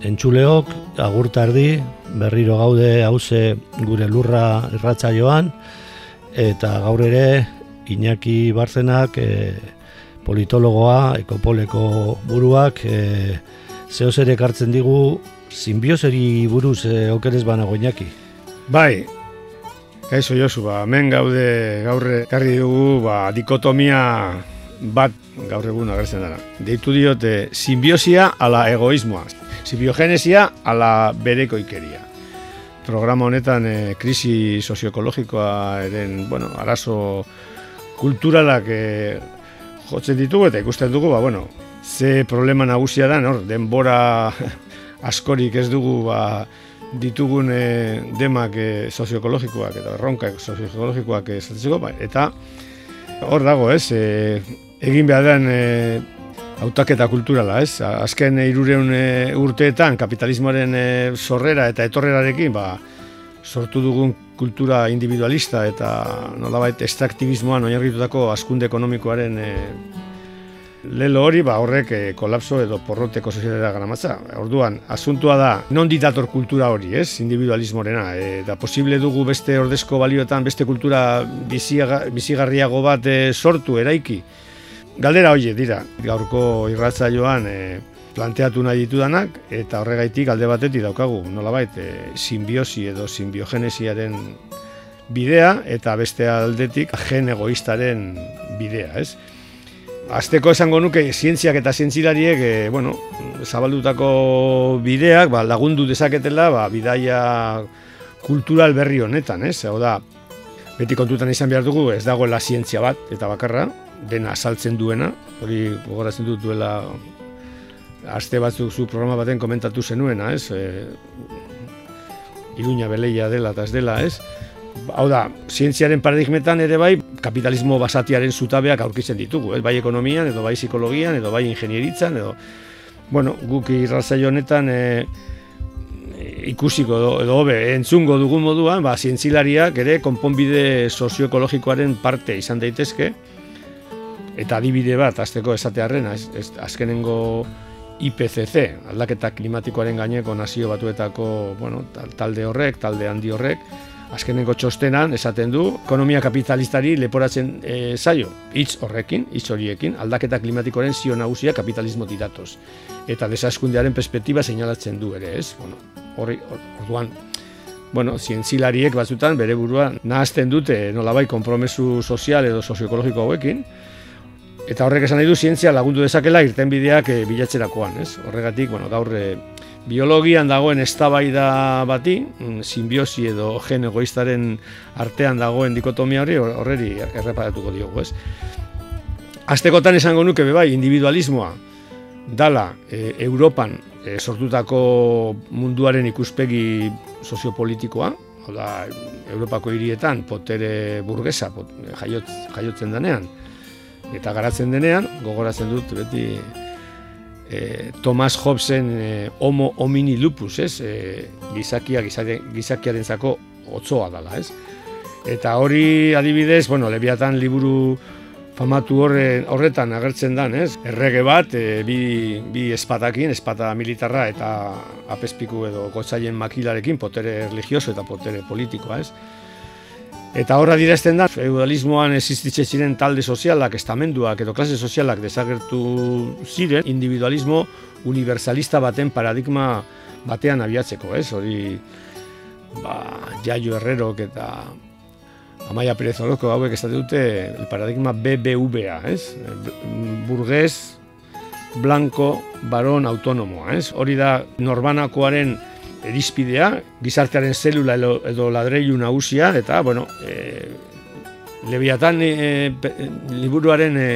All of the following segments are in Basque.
Entxuleok, agurtardi, berriro gaude hauze gure lurra irratzaioan, eta gaur ere Iñaki Barzenak e, politologoa, ekopoleko buruak, e, zehoz ere kartzen digu, simbioseri buruz e, okerez banago Iñaki. Bai, kaixo Josu, ba, men gaude gaurre karri dugu ba, dikotomia bat gaur egun agertzen dara. Deitu diote simbiosia ala egoismoa simbiogenesia ala bereko ikeria. Programa honetan e, krisi sozioekologikoa eren, bueno, arazo kulturalak e, jotzen ditugu eta ikusten dugu, ba, bueno, ze problema nagusia da, nor, denbora askorik ez dugu ba, ditugun e, demak e, sozioekologikoak eta erronkak sozioekologikoak e, ba, eta hor dago, ez, e, egin behar den e, hautaketa kulturala, ez? Azken irureun e, urteetan kapitalismoaren e, sorrera eta etorrerarekin, ba, sortu dugun kultura individualista eta nolabait extraktivismoan oinarritutako askunde ekonomikoaren e, lelo hori, ba, horrek e, kolapso edo porroteko sozialera garamatza. Orduan, asuntua da, non ditator kultura hori, ez? Individualismorena. eta posible dugu beste ordezko balioetan, beste kultura bizigarriago bat e, sortu, eraiki. Galdera hoiek dira, gaurko irratzaioan e, planteatu nahi ditudanak eta horregaitik alde batetik daukagu, nolabait, e, simbiosi edo simbiogenesiaren bidea eta beste aldetik gen egoistaren bidea, ez? Azteko esango nuke zientziak eta zientzilariek e, bueno, zabaldutako bideak ba, lagundu dezaketela ba, bidaia kultural berri honetan, ez? Hau da, beti kontutan izan behar dugu ez dagoela zientzia bat eta bakarra, dena asaltzen duena, hori gogoratzen dut duela aste batzuk zu programa baten komentatu zenuena, ez? E, Iruña beleia dela eta ez dela, ez? Hau da, zientziaren paradigmetan ere bai, kapitalismo basatiaren zutabeak aurkitzen ditugu, ez? Bai ekonomian, edo bai psikologian, edo bai ingenieritzan, edo... Bueno, guk irrazaio honetan e, ikusiko edo, edo hobe, entzungo dugun moduan, ba, zientzilariak ere konponbide sozioekologikoaren parte izan daitezke, Eta adibide bat, azteko esatearen, azkenengo IPCC, aldaketa klimatikoaren gaineko nazio batuetako bueno, talde horrek, talde handi horrek, azkenengo txostenan esaten du, ekonomia kapitalistari leporatzen e, zaio, hitz horrekin, hitz horiekin, aldaketa klimatikoaren zio nagusia kapitalismo didatoz. Eta desaskundearen perspektiba seinalatzen du ere, ez? Bueno, horri, orduan, bueno, zientzilariek batzutan bere burua nahazten dute nolabai konpromesu sozial edo sozioekologiko hauekin, Eta horrek esan nahi du zientzia lagundu dezakela irten bideak e, bilatzerakoan, ez? Horregatik, bueno, gaur e, biologian dagoen eztabaida bati, mm, simbiosi edo gen egoistaren artean dagoen dikotomia hori horreri erreparatuko diogu, ez? Aztekotan esango nuke bai, individualismoa dala e, Europan e, sortutako munduaren ikuspegi soziopolitikoa, da, Europako hirietan potere burgesa pot, jaiotzen denean, eta garatzen denean, gogoratzen dut beti e, Thomas Hobbesen e, homo homini lupus, ez? E, gizakia, gizakiaren zako otzoa dala, ez? Eta hori adibidez, bueno, lebiatan liburu famatu horre, horretan agertzen dan, ez? Errege bat, e, bi, bi espatakin, espata militarra eta apespiku edo gotzaien makilarekin, potere religioso eta potere politikoa, ez? Eta horra direzten da, feudalismoan existitze ziren talde sozialak, estamenduak edo klase sozialak desagertu ziren, individualismo universalista baten paradigma batean abiatzeko, ez? Hori ba, Jaio Herrerok eta Amaia Perez Orozko hauek esate dute el paradigma BBVA, ez? Burgués, blanco, baron, autonomoa, ez? Hori da norbanakoaren erizpidea, gizartearen zelula edo, ladreilu nagusia, eta, bueno, e, lebiatan e, liburuaren e,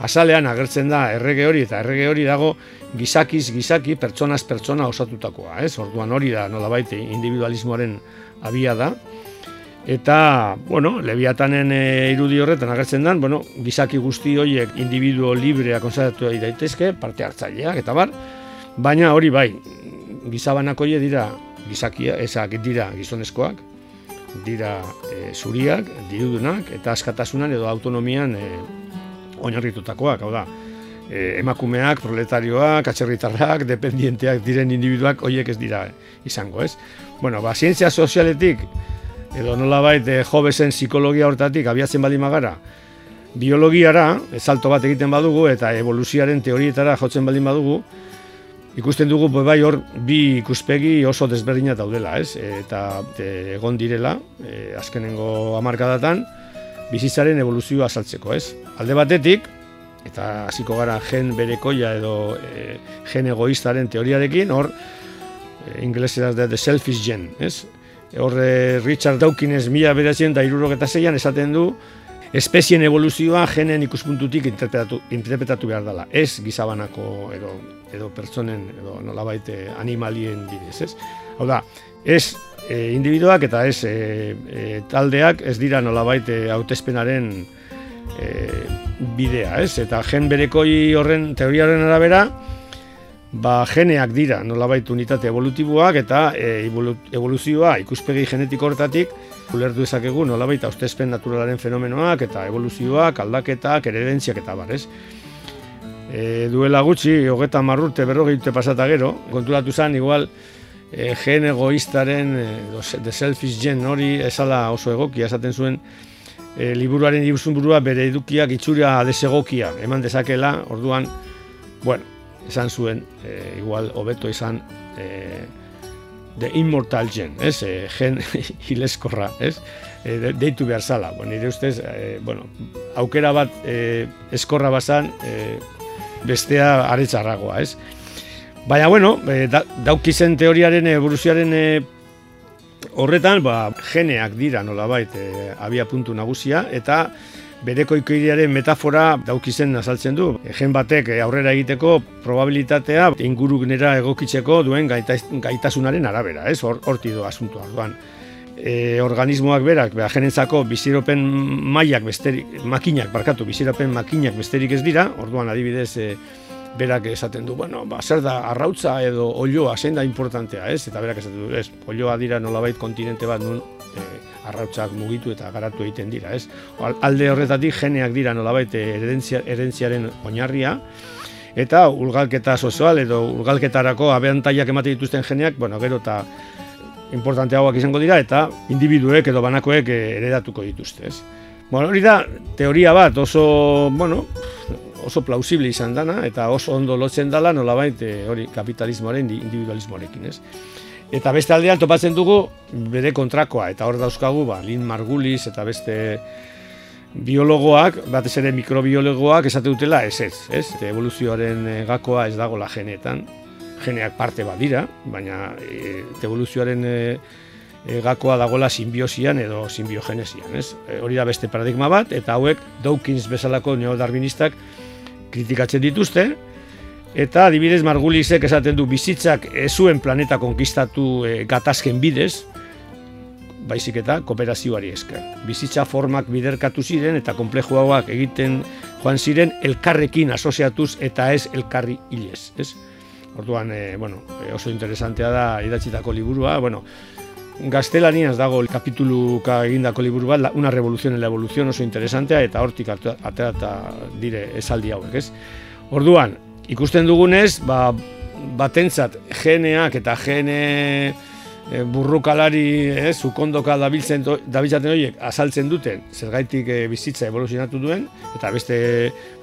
azalean agertzen da errege hori, eta errege hori dago gizakiz gizaki, pertsonaz pertsona osatutakoa, ez? Orduan hori da, nolabait, individualismoaren abia da. Eta, bueno, lebiatanen e, irudi horretan agertzen dan, bueno, gizaki guzti horiek individuo librea konzertatu daitezke, parte hartzaileak, eta bar, baina hori bai, gizabanako dira gizakia, ezak dira gizonezkoak, dira e, zuriak, dirudunak, eta askatasunan edo autonomian e, oinarritutakoak, hau da, e, emakumeak, proletarioak, atxerritarrak, dependienteak diren individuak, horiek ez dira izango, ez? Bueno, ba, zientzia sozialetik, edo nolabait e, jobesen psikologia hortatik abiatzen bali magara, biologiara, salto bat egiten badugu, eta evoluzioaren teorietara jotzen baldin badugu, ikusten dugu bai hor bi ikuspegi oso desberdina daudela, ez? Eta egon direla, e, azkenengo hamarkadatan bizitzaren evoluzioa azaltzeko, ez? Alde batetik, eta hasiko gara gen berekoia edo e, gen egoistaren teoriarekin, hor e, inglesera da the selfish gen, ez? Hor Richard Dawkins mila beratzen da irurogeta zeian esaten du, espezien evoluzioa genen ikuspuntutik interpretatu, interpretatu behar dela. Ez gizabanako edo, edo pertsonen edo nolabait eh, animalien bidez, ez? Hau da, ez e, individuak eta ez e, taldeak ez dira nolabait e, hautespenaren bidea, ez? Eta gen berekoi horren teoriaren arabera, ba, geneak dira nolabait unitate evolutiboak eta e, evoluzioa ikuspegi genetiko hortatik ulertu dezakegu nolabait austezpen naturalaren fenomenoak eta evoluzioak, aldaketak, eredentziak eta bar, ez? E, duela gutxi, hogeta marrurte berrogei dute pasata gero, konturatu zen, igual, e, gen egoistaren, e, the selfish gen hori, esala oso egokia, esaten zuen, e, liburuaren burua bere edukiak itxura desegokia, eman dezakela, orduan, bueno, esan zuen, e, igual, hobeto izan, e, the immortal gen, ez, e, gen hileskorra, ez, e, deitu behar zala, bueno, nire ustez, e, bueno, aukera bat e, eskorra bazan, e, bestea aretzarragoa, ez. Baina, bueno, e, da, daukizen teoriaren evoluzioaren e, horretan, ba, geneak dira nolabait e, abia puntu nagusia, eta bereko ikoiriaren metafora daukizen azaltzen du. Egen batek aurrera egiteko probabilitatea ingurugnera egokitzeko duen gaitasunaren arabera, ez? Horti do asuntua, duan. E, organismoak berak, beha jenentzako biziropen mailak besterik, makinak, barkatu, biziropen makinak besterik ez dira, orduan adibidez e, berak esaten du, bueno, ba, zer da, arrautza edo olioa, zein da importantea, ez? Eta berak esaten du, ez, olioa dira nolabait kontinente bat, nun, e, arrautzak mugitu eta garatu egiten dira, ez? Alde horretatik geneak dira nolabait erentzia, erentziaren oinarria, eta ulgalketa sozial edo ulgalketarako abentaiak ematen dituzten geneak, bueno, gero eta importante hauak izango dira, eta individuek edo banakoek eredatuko dituzte, ez? Bueno, hori da, teoria bat oso, bueno, oso plausible izan dana, eta oso ondo lotzen dala nolabait eh, hori kapitalismoaren individualismoarekin, ez? Eta beste aldean topatzen dugu bere kontrakoa, eta hor dauzkagu, ba, Lin Margulis eta beste biologoak, batez ere mikrobiologoak esate dutela ez ez, ez? evoluzioaren eh, gakoa ez dago la genetan, geneak parte badira, baina e, evoluzioaren e, gakoa dagoela simbiosian edo simbiogenesian, ez? hori da beste paradigma bat, eta hauek Dawkins bezalako neodarwinistak kritikatzen dituzte, Eta adibidez Margulisek esaten du bizitzak ez zuen planeta konkistatu e, gatazken bidez, baizik eta kooperazioari esker. Bizitza formak biderkatu ziren eta konplejoagoak egiten joan ziren elkarrekin asoziatuz eta ez elkarri hilez. Ez? Orduan, e, bueno, e, oso interesantea da idatzitako liburua, bueno, gaztelaniaz dago kapituluka egindako liburu bat, una revolución en la evolución oso interesantea eta hortik aterata dire esaldi hauek, ez? Orduan, ikusten dugunez, ba, batentzat geneak eta gene e, burrukalari, ez, ukondoka dabiltzen, dabiltzaten horiek azaltzen duten, zergaitik e, bizitza evoluzionatu duen, eta beste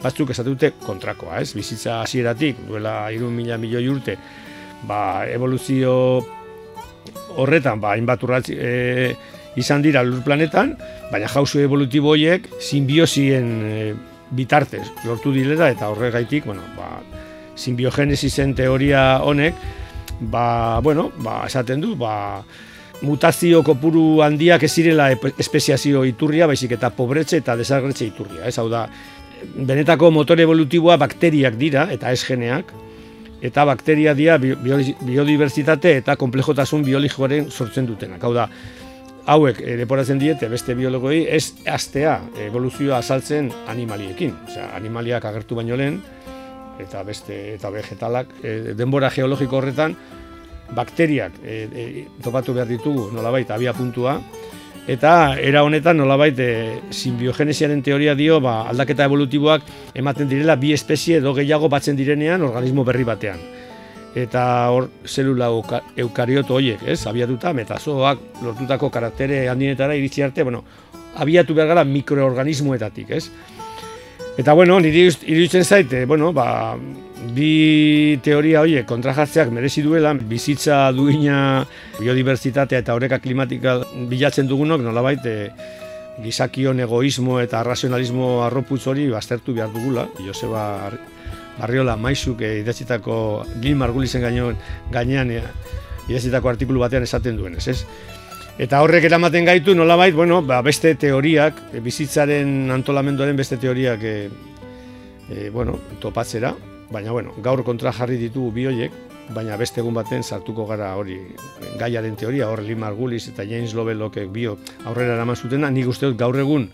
batzuk esatu dute kontrakoa, ez, bizitza hasieratik duela irun mila milioi urte, ba, evoluzio horretan, ba, hainbat urratzi, e, izan dira lur planetan, baina jauzu evolutibo horiek simbiosien e, bitartez lortu dilera eta horregaitik, bueno, ba, simbiogenesisen teoria honek, ba, bueno, ba, esaten du, ba, mutazio kopuru handiak ez zirela espeziazio iturria, baizik eta pobretxe eta desagretxe iturria. Ez hau da, benetako motore evolutiboa bakteriak dira eta ez geneak, eta bakteria dira biodibertsitate eta komplejotasun biologikoaren sortzen dutenak. Hau da, hauek e, leporatzen diete beste biologoi ez astea evoluzioa azaltzen animaliekin. Osea, animaliak agertu baino lehen, eta beste eta vegetalak e, denbora geologiko horretan bakteriak e, e, topatu behar ditugu nolabait abia puntua eta era honetan nolabait e, simbiogenesiaren teoria dio ba, aldaketa evolutiboak ematen direla bi espezie edo gehiago batzen direnean organismo berri batean eta hor zelula eukarioto horiek, ez? Abiatuta metazoak lortutako karaktere handinetara iritsi arte, bueno, abiatu behar gara mikroorganismoetatik, ez? Eta bueno, niri iruditzen zaite, bueno, ba, bi teoria horiek kontrajartzeak merezi duela, bizitza duina biodibertsitatea eta horreka klimatika bilatzen dugunok, nolabait, e, gizakion egoismo eta razionalismo arroputz hori baztertu behar dugula. Joseba Arriola Maizuk e, idatzitako Gil Margulizen gainean, gainean e, idatzitako artikulu batean esaten duen, ez? Eta horrek eramaten gaitu nolabait, bueno, ba, beste teoriak, e, bizitzaren antolamenduaren beste teoriak e, e, bueno, topatzera, baina bueno, gaur kontra jarri ditugu bi hoiek, baina beste egun baten sartuko gara hori gaiaren teoria, hor Lee Margulis eta James Lovelock bio aurrera eraman zutena, nik uste dut gaur egun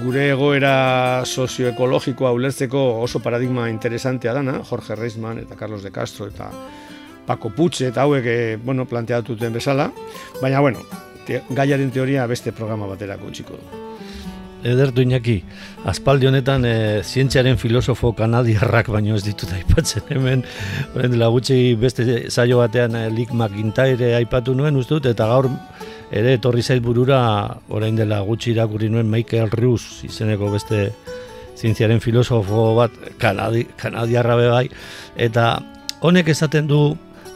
gure egoera sozioekologikoa ulertzeko oso paradigma interesantea dana, Jorge Reisman eta Carlos de Castro eta Paco Putxe eta hauek eh, bueno, planteatu duten bezala, baina bueno, te, gaiaren teoria beste programa baterako txiko du. Edertu inaki, aspaldi honetan e, zientziaren filosofo kanadiarrak baino ez ditut aipatzen hemen, horren dela gutxi beste zaio batean e, Lick McIntyre aipatu nuen ustut, eta gaur ere etorri zait burura orain dela gutxi irakurri nuen Michael Rus izeneko beste zientziaren filosofo bat kanadi, kanadiarra bai. Eta honek esaten du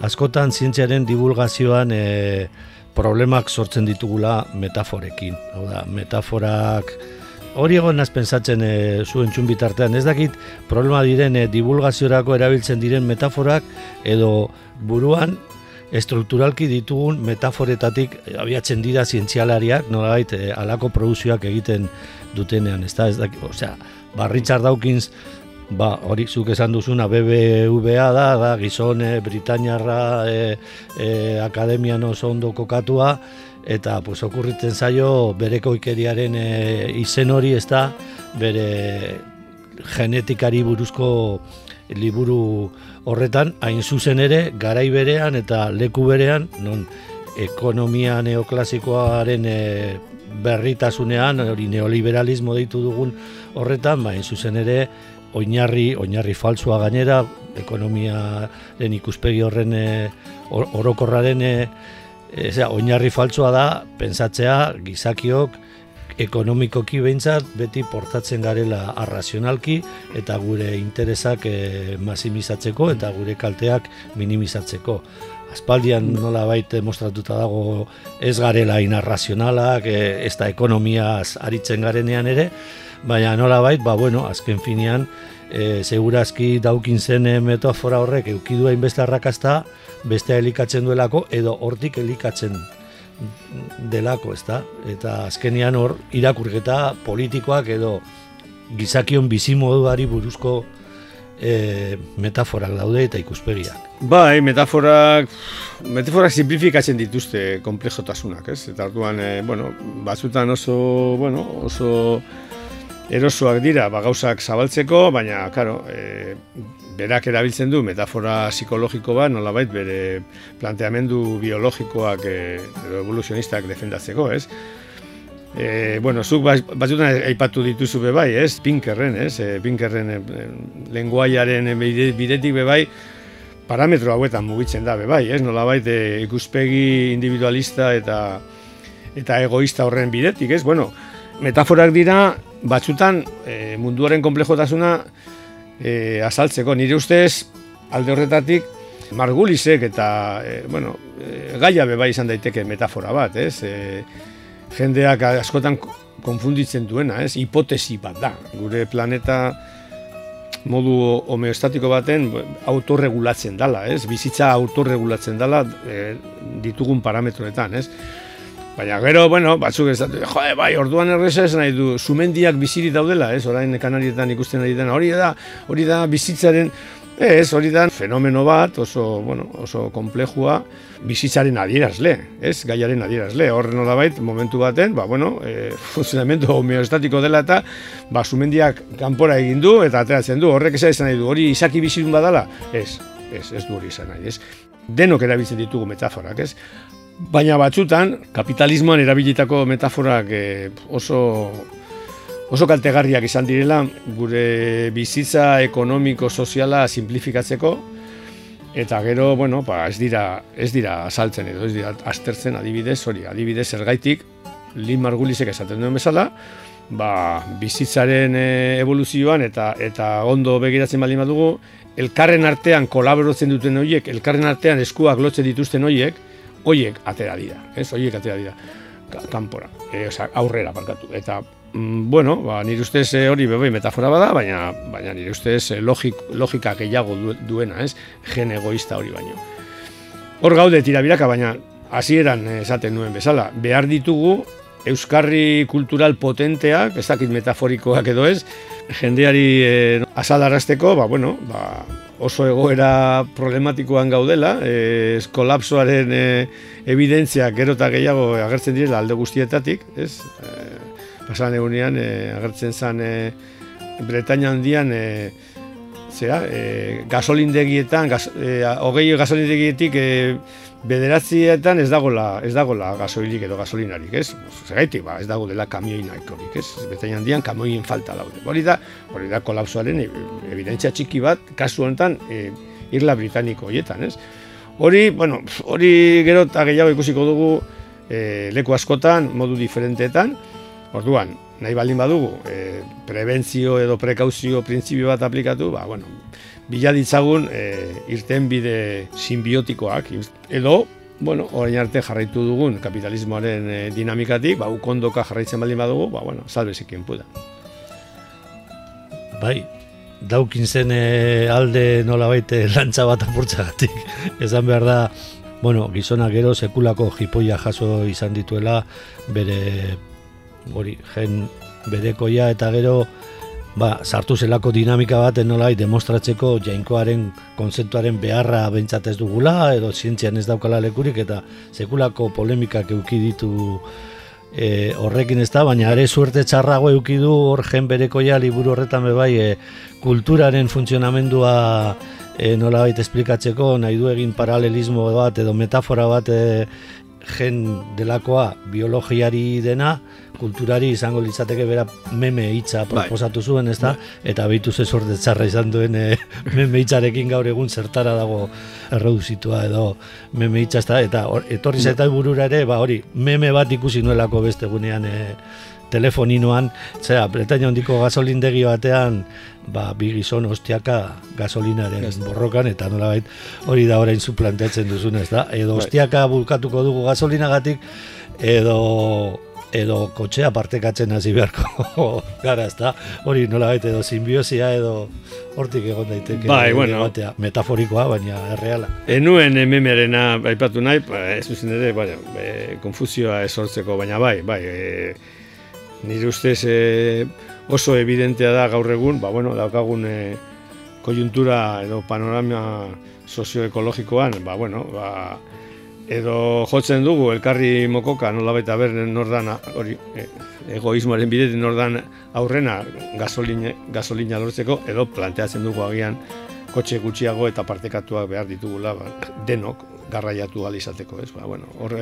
askotan zientziaren divulgazioan e, problemak sortzen ditugula metaforekin. Hau da, metaforak hori egon naz pensatzen e, zuen txun bitartean. Ez dakit problema diren e, divulgaziorako erabiltzen diren metaforak edo buruan estrukturalki ditugun metaforetatik abiatzen dira zientzialariak, nolabait e, alako produzioak egiten dutenean, ez da, ez dakit, osea, ba, Richard Dawkins ba, hori zuk esan duzuna BBVA da, da gizone Britainiarra e, e, akademian oso ondo kokatua, eta pues, okurritzen zaio bereko ikeriaren e, izen hori ez da, bere genetikari buruzko liburu horretan, hain zuzen ere, garai berean eta leku berean, non ekonomia neoklasikoaren e, berritasunean, hori neoliberalismo deitu dugun horretan, ba, hain zuzen ere, oinarri, oinarri falsua gainera, ekonomiaren ikuspegi horren e, orokorraren e, oinarri faltsua da, pensatzea gizakiok ekonomikoki behintzat beti portatzen garela arrazionalki eta gure interesak e, masimizatzeko eta gure kalteak minimizatzeko. Aspaldian nola baita mostratuta dago ez garela inarrazionalak, e, ez da ekonomiaz aritzen garenean ere, baina nola bait, ba, bueno, azken finean, e, segurazki daukin zen e, metafora horrek eukidu beste arrakasta, beste elikatzen duelako, edo hortik elikatzen delako, ezta? Eta azkenian hor, irakurketa politikoak edo gizakion bizimoduari buruzko e, metaforak daude eta ikuspegiak. Bai, metaforak, metaforak simplifikatzen dituzte komplejotasunak, ez? Eta orduan, e, bueno, batzutan oso, bueno, oso erosoak dira ba, gauzak zabaltzeko, baina, karo, e, berak erabiltzen du metafora psikologiko bat, nolabait bere planteamendu biologikoak e, edo evoluzionistak defendatzeko, ez? E, bueno, zuk batzutan aipatu dituzu be bai, ez? Pinkerren, ez? E, Pinkerren e, lenguaiaren bidetik be bai, parametro hauetan mugitzen da be bai, ez? Nolabait e, ikuspegi individualista eta eta egoista horren bidetik, ez? Bueno, metaforak dira batzutan e, munduaren komplejotasuna e, azaltzeko. Nire ustez, alde horretatik, Margulisek eta, e, bueno, e, gaia beba izan daiteke metafora bat, ez? E, jendeak askotan konfunditzen duena, ez? Hipotesi bat da. Gure planeta modu homeostatiko baten autorregulatzen dala, ez? Bizitza autorregulatzen dala e, ditugun parametroetan, ez? Baina gero, bueno, batzuk ez dut, jode, bai, orduan erreza ez nahi du, sumendiak biziri daudela, ez? Orain kanarietan ikusten ari dena, hori da, hori da bizitzaren, ez, hori da fenomeno bat, oso, bueno, oso komplejua, bizitzaren adierazle, ez? Gaiaren adierazle, horren bait, momentu baten, ba, bueno, e, funtzionamendu homeostatiko dela eta, ba, sumendiak kanpora egin du eta ateratzen du, horrek ez nahi du, hori izaki bizirun badala, ez, ez, ez du hori izan nahi, ez? Denok erabiltzen ditugu metaforak, ez? Baina batzutan, kapitalismoan erabilitako metaforak eh, oso, oso kaltegarriak izan direla gure bizitza ekonomiko soziala simplifikatzeko eta gero, bueno, ba, ez dira ez dira azaltzen edo ez dira aztertzen adibidez, hori, adibidez zergaitik Lin Margulisek esaten duen bezala, ba, bizitzaren eh, evoluzioan eta eta ondo begiratzen baldin badugu, elkarren artean kolaboratzen duten horiek, elkarren artean eskuak lotzen dituzten horiek, hoiek atera dira, ez? Hoiek atera dira kanpora, e, o aurrera parkatu. Eta mm, bueno, ba nire ustez e, hori bebai metafora bada, baina baina nire ustez e, logik, logika gehiago duena, ez? Gen egoista hori baino. Hor gaude tirabiraka, baina hasieran esaten nuen bezala, behar ditugu euskarri kultural potenteak, ez dakit metaforikoak edo ez, jendeari e, azalarrazteko, ba, bueno, ba, oso egoera problematikoan gaudela, e, kolapsoaren e, evidentzia gero eta gehiago agertzen direla alde guztietatik, ez? E, pasan egunean e, agertzen zen e, Bretaña handian e, zera, e, gasolindegietan, gas, e, hogei gasolindegietik e, bederatzietan ez dagola, ez dagola gasoilik edo gasolinarik, ez? Zergaitik, ba, ez dago dela kamioin nahikorik, ez? Betain handian kamioin falta daude. Hori da, hori da kolapsoaren evidentzia txiki bat, kasu honetan, e, Irla Britaniko hoietan, ez? Hori, bueno, hori gero eta gehiago ikusiko dugu e, leku askotan, modu diferenteetan, orduan, nahi baldin badugu, e, prebentzio edo prekauzio printzipio bat aplikatu, ba, bueno, bila ditzagun e, irten bide simbiotikoak, edo, bueno, orain arte jarraitu dugun kapitalismoaren e, dinamikatik, ba, ukondoka jarraitzen baldin badugu, ba, bueno, salbezik pueda. Bai, daukin zen e, alde nola baite lantza bat apurtzagatik. Ezan behar da, bueno, gizona gero sekulako jipoia jaso izan dituela, bere, hori, gen berekoia eta gero, ba, sartu zelako dinamika bat nolai demostratzeko jainkoaren konzeptuaren beharra bentsat ez dugula edo zientzian ez daukala lekurik eta sekulako polemikak euki ditu e, horrekin ez da, baina are suerte txarrago euki du hor gen bereko ja liburu horretan bebai e, kulturaren funtzionamendua e, nolabait esplikatzeko nahi du egin paralelismo bat edo metafora bat e, gen delakoa biologiari dena, kulturari izango litzateke bera meme hitza bai. proposatu zuen, ezta? Bai. Eta behitu ze sorte txarra izan duen e, meme hitzarekin gaur egun zertara dago erreduzitua edo meme hitza, ezta? Eta or, etorri zeta burura ere, ba hori, meme bat ikusi nuelako beste gunean e, telefoninoan, zera, Bretaña hondiko gasolindegi batean, ba, bi gizon ostiaka gasolinaren borrokan, eta nolabait hori da orain suplanteatzen duzun, ez da? Edo bai. ostiaka bulkatuko dugu gasolinagatik, edo edo kotxea partekatzen hasi beharko gara, ezta? Hori nola baita edo simbiosia edo hortik egon daiteke bai, bueno. batea, metaforikoa, baina erreala. Enuen memearena aipatu nahi, ba, ez zuzen ere, baina, konfuzioa esortzeko, baina bai, bai, e, nire ustez e, oso evidentea da gaur egun, ba, bueno, daukagun e, kojuntura edo panorama sozioekologikoan, ba, bueno, ba, edo jotzen dugu elkarri mokoka nola baita ber nordan hori e, egoismoaren bidez nordan aurrena gasolina, gasolina lortzeko edo planteatzen dugu agian kotxe gutxiago eta partekatuak behar ditugula ba, denok garraiatu izateko ez? Ba, bueno, hor,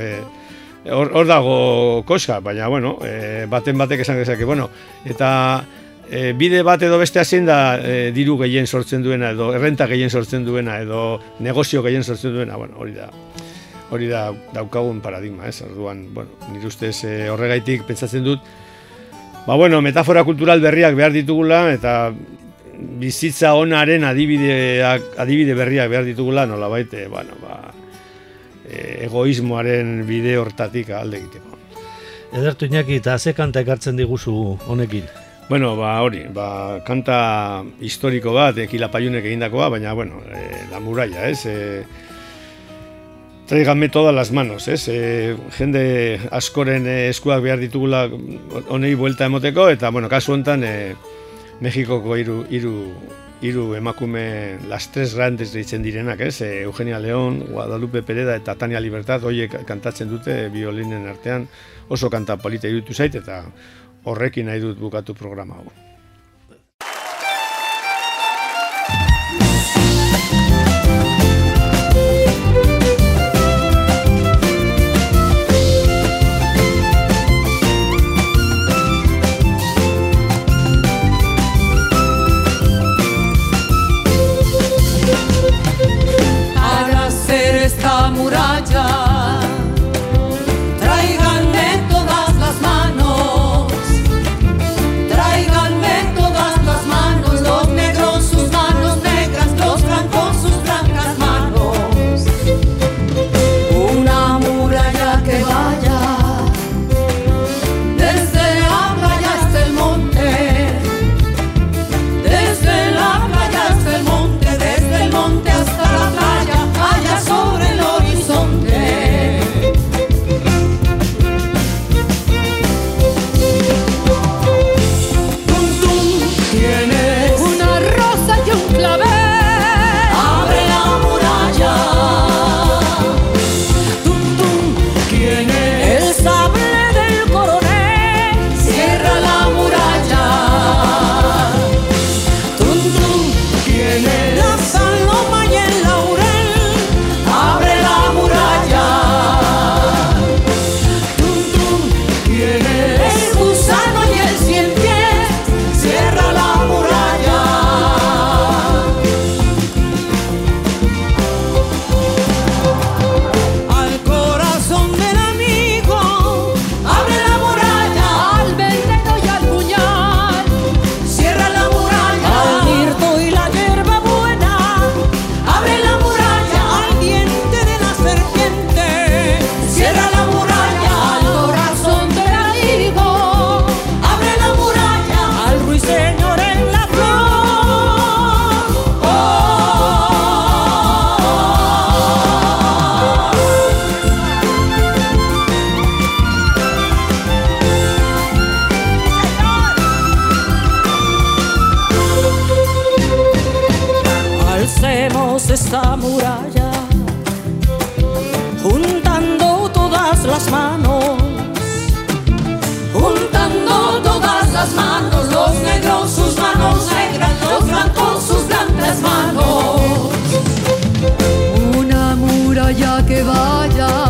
e, hor, dago koska, baina bueno, e, baten batek esan gezake, bueno, eta e, bide bat edo beste zein da e, diru gehien sortzen duena edo errenta gehien sortzen duena edo negozio gehien sortzen duena, bueno, hori da hori da daukagun paradigma, ez? Orduan, bueno, nire ustez e, horregaitik pentsatzen dut ba bueno, metafora kultural berriak behar ditugula eta bizitza onaren adibideak, adibide berriak behar ditugula, nola baite, bueno, ba, egoismoaren bide hortatik alde egiteko. Edertu inaki, eta ze kanta ekartzen diguzu honekin? Bueno, ba, hori, ba, kanta historiko bat, ekilapaiunek egindakoa, baina, bueno, e, la muralla, ez? E, Traigame todas las manos, ez? E, jende askoren eskuak behar ditugula honei buelta emoteko, eta, bueno, kasu honetan, e, Mexikoko hiru hiru emakume las tres grandes deitzen direnak, ez? E, Eugenia León, Guadalupe Pereda eta Tania Libertad hoiek kantatzen dute biolinen artean oso kanta polita iruditu zait eta horrekin nahi dut bukatu programa hau. esta muralla, juntando todas las manos, juntando todas las manos, los negros sus manos negras, los blancos sus blancas manos. Una muralla que vaya